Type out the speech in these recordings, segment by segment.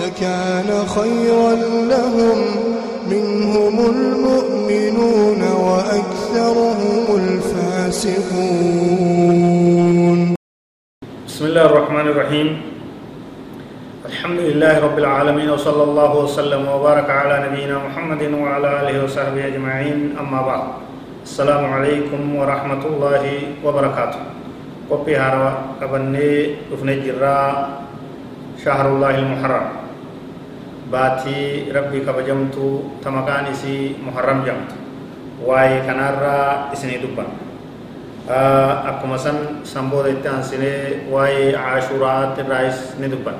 لكان خيرا لهم. منهم المؤمنون وأكثرهم الفاسقون. بسم الله الرحمن الرحيم. الحمد لله رب العالمين وصلى الله وسلم وبارك على نبينا محمد وعلى آله وصحبه أجمعين. أما بعد السلام عليكم ورحمة الله وبركاته. قبي هاروا قبني افنجرا شهر الله المحرم. Baatii rabbii kabajamtu ta maqaan isii muharram jamtu waa'ee kanarraa isinii dubban akkuma san sanbooda itti aansinee waa'ee caashuraatti irraayis ni dubban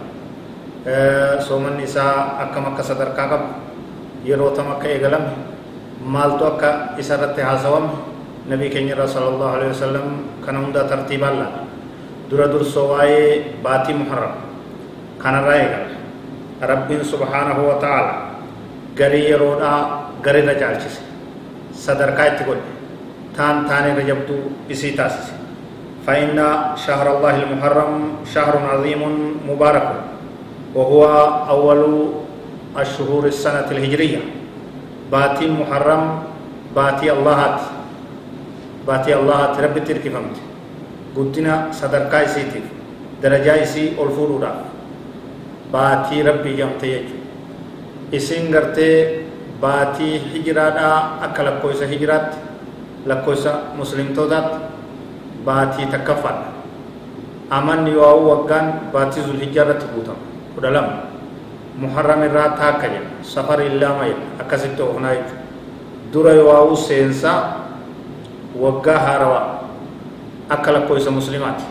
soomanni isaa akkam akka sadarkaa qabu yeroo tam akka eegalame maaltu akka isa irratti haasawame nabii keenya irra sallallahu alaihi wasallam kana hundaa tartiibaan laala dura dursoo waa'ee baatii muharram kanarraa eegala rabbiin subhaanahu wa ta'ala garii yeroodhaa garirra caalchise sadarkaa itti godhe taan taanirra jabduu isii فإن شهر الله المحرم شهر عظيم مبارك وهو أول الشهور السنة الهجرية. باتي محرم باتي الله باتي الله ربي تركي فهمت. قدنا صدر كايسيتي درجة إسي ألفور baatii rabbii jamte jechuudha isin gartee baatii hijiraadhaa akka lakkoofsa hijiraatti lakkoofsa muslimtootaatti baatii takkaffaadha amanni yoo waggaan baatii zulhijjaa irratti guutama kudha lama muharram irraa taakka jedha safar illaama jedha akkasitti oofnaa jechuudha dura yoo seensaa waggaa haarawaa akka lakkoofsa muslimaati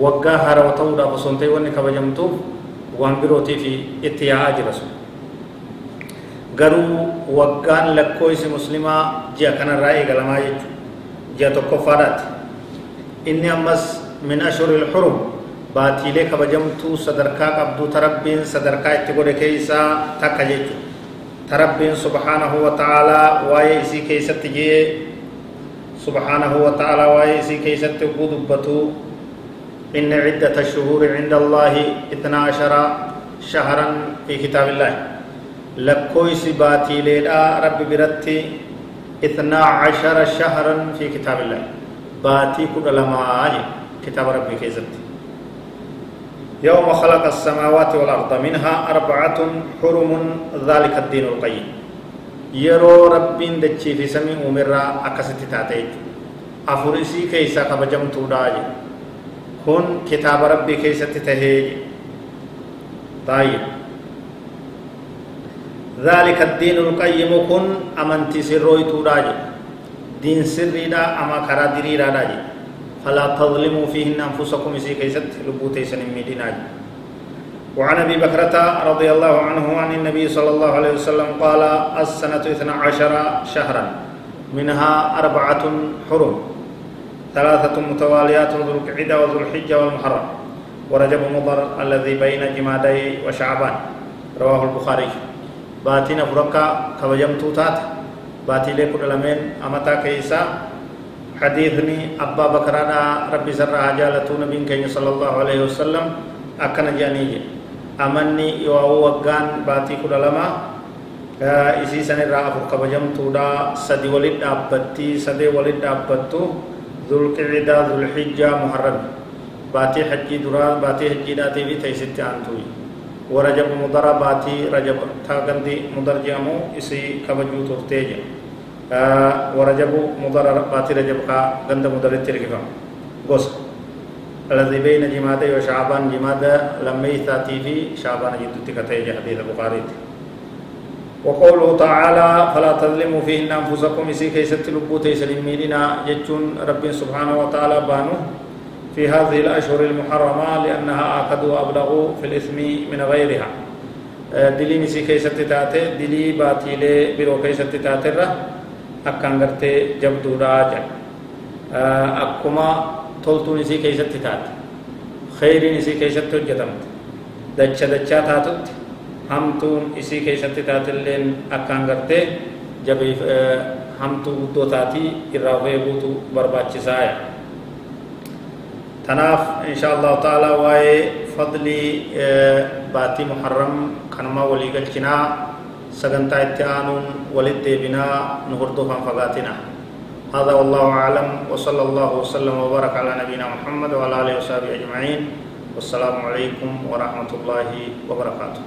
waggaa haarawa ta'uudhaaf osoo hin ta'e wanni kabajamtuuf waan birootiif itti yaa'aa jira sun garuu waggaan lakkoofsi muslimaa ji'a kanarraa eegalamaa jechuudha ji'a tokkoffaadhaati inni ammas min ashuril xurum baatiilee kabajamtuu sadarkaa qabduu tarabbiin sadarkaa itti godhe keessaa takka jechuudha tarabbiin subhaanahu wa ta'aalaa waa'ee isii keessatti jee subhaanahu wa ta'aalaa waa'ee isii keessatti oguu dubbatuu إن عدة الشهور عند الله اثنا عشر شهرا في كتاب الله. لكويس باتي ليلا رب برتي اثنا عشر شهرا في كتاب الله. باتي كل لما كتاب ربي كيزت يوم خلق السماوات والأرض منها أربعة حرم ذلك الدين القيم. يرو رب دتشي في سمي أمرا أكست تاتيج أفرسي كيسا كبجمتو داجي kun kitaaba rabbii keessatti tahee طيب. ذلك الدين القيم كن أمنتي سروي توراجي دين سري دا أما كرا دري راجي فلا تظلموا فيهن أنفسكم إسي كيست لبوتي سنمي وعن أبي بكرة رضي الله عنه عن النبي صلى الله عليه وسلم قال السنة اثنا عشر شهرا منها أربعة حرم. ثلاثة متواليات ذو القعدة وذو الحجة والمحرم. ورجب مضر الذي بين جمادي وشعبان. رواه البخاري. باتنا فرقا كوجم توتات. باتي لكل لمن أمتا كيسا. حديثني أبا بكر ربي سر عجالة نبي كي صلى الله عليه وسلم. أكن جاني أمني يوهو وقان باتي كل لما. isii san irraa afur kabajamtuudha sadi walit dhaabbatti sadee walit dhaabbattu ذو القعدة ذو الحجة محرم باتي حجي درا باتي حجي داتي في تيست عنتوي ورجب مضر باتي رجب تاغندي مضر جامو اسي كبجو ترتيج آه ورجب مضر باتي رجب كا غند مضر تركفا غوس الذي بين جمادة وشعبان جمادة لميثاتي في شعبان جدو تكتيج حديث البخاري وقوله تعالى فلا تظلموا فيهن أنفسكم إسي كي ستلبو تيسلم ميدنا يجون رب سبحانه وتعالى بانو في هذه الأشهر المحرمة لأنها آقد وأبلغ في الإثم من غيرها. آه، دلي نسي كي ستتاتي دلي باتي لي برو كي ستتاتي ره أكان غرتي جب دورا جب آه، أكما طلتو نسي كي ستتاتي خير نسي كي ستتاتي دچا دچا تاتو تي hamtuun isii keessatti taatelleen akkaan gartee jabeef hamtuu guddoo taatii irraa of eeguutu barbaachisaa tanaaf insha allahu ta'ala waa'ee fadlii baatii muharram kanumaa walii galchinaa sagantaa itti aanuun walitti deebinaa nu hordofan fagaatina هذا والله أعلم وصلى الله وسلم وبارك على نبينا محمد وعلى آله وصحبه أجمعين والسلام عليكم ورحمة الله وبركاته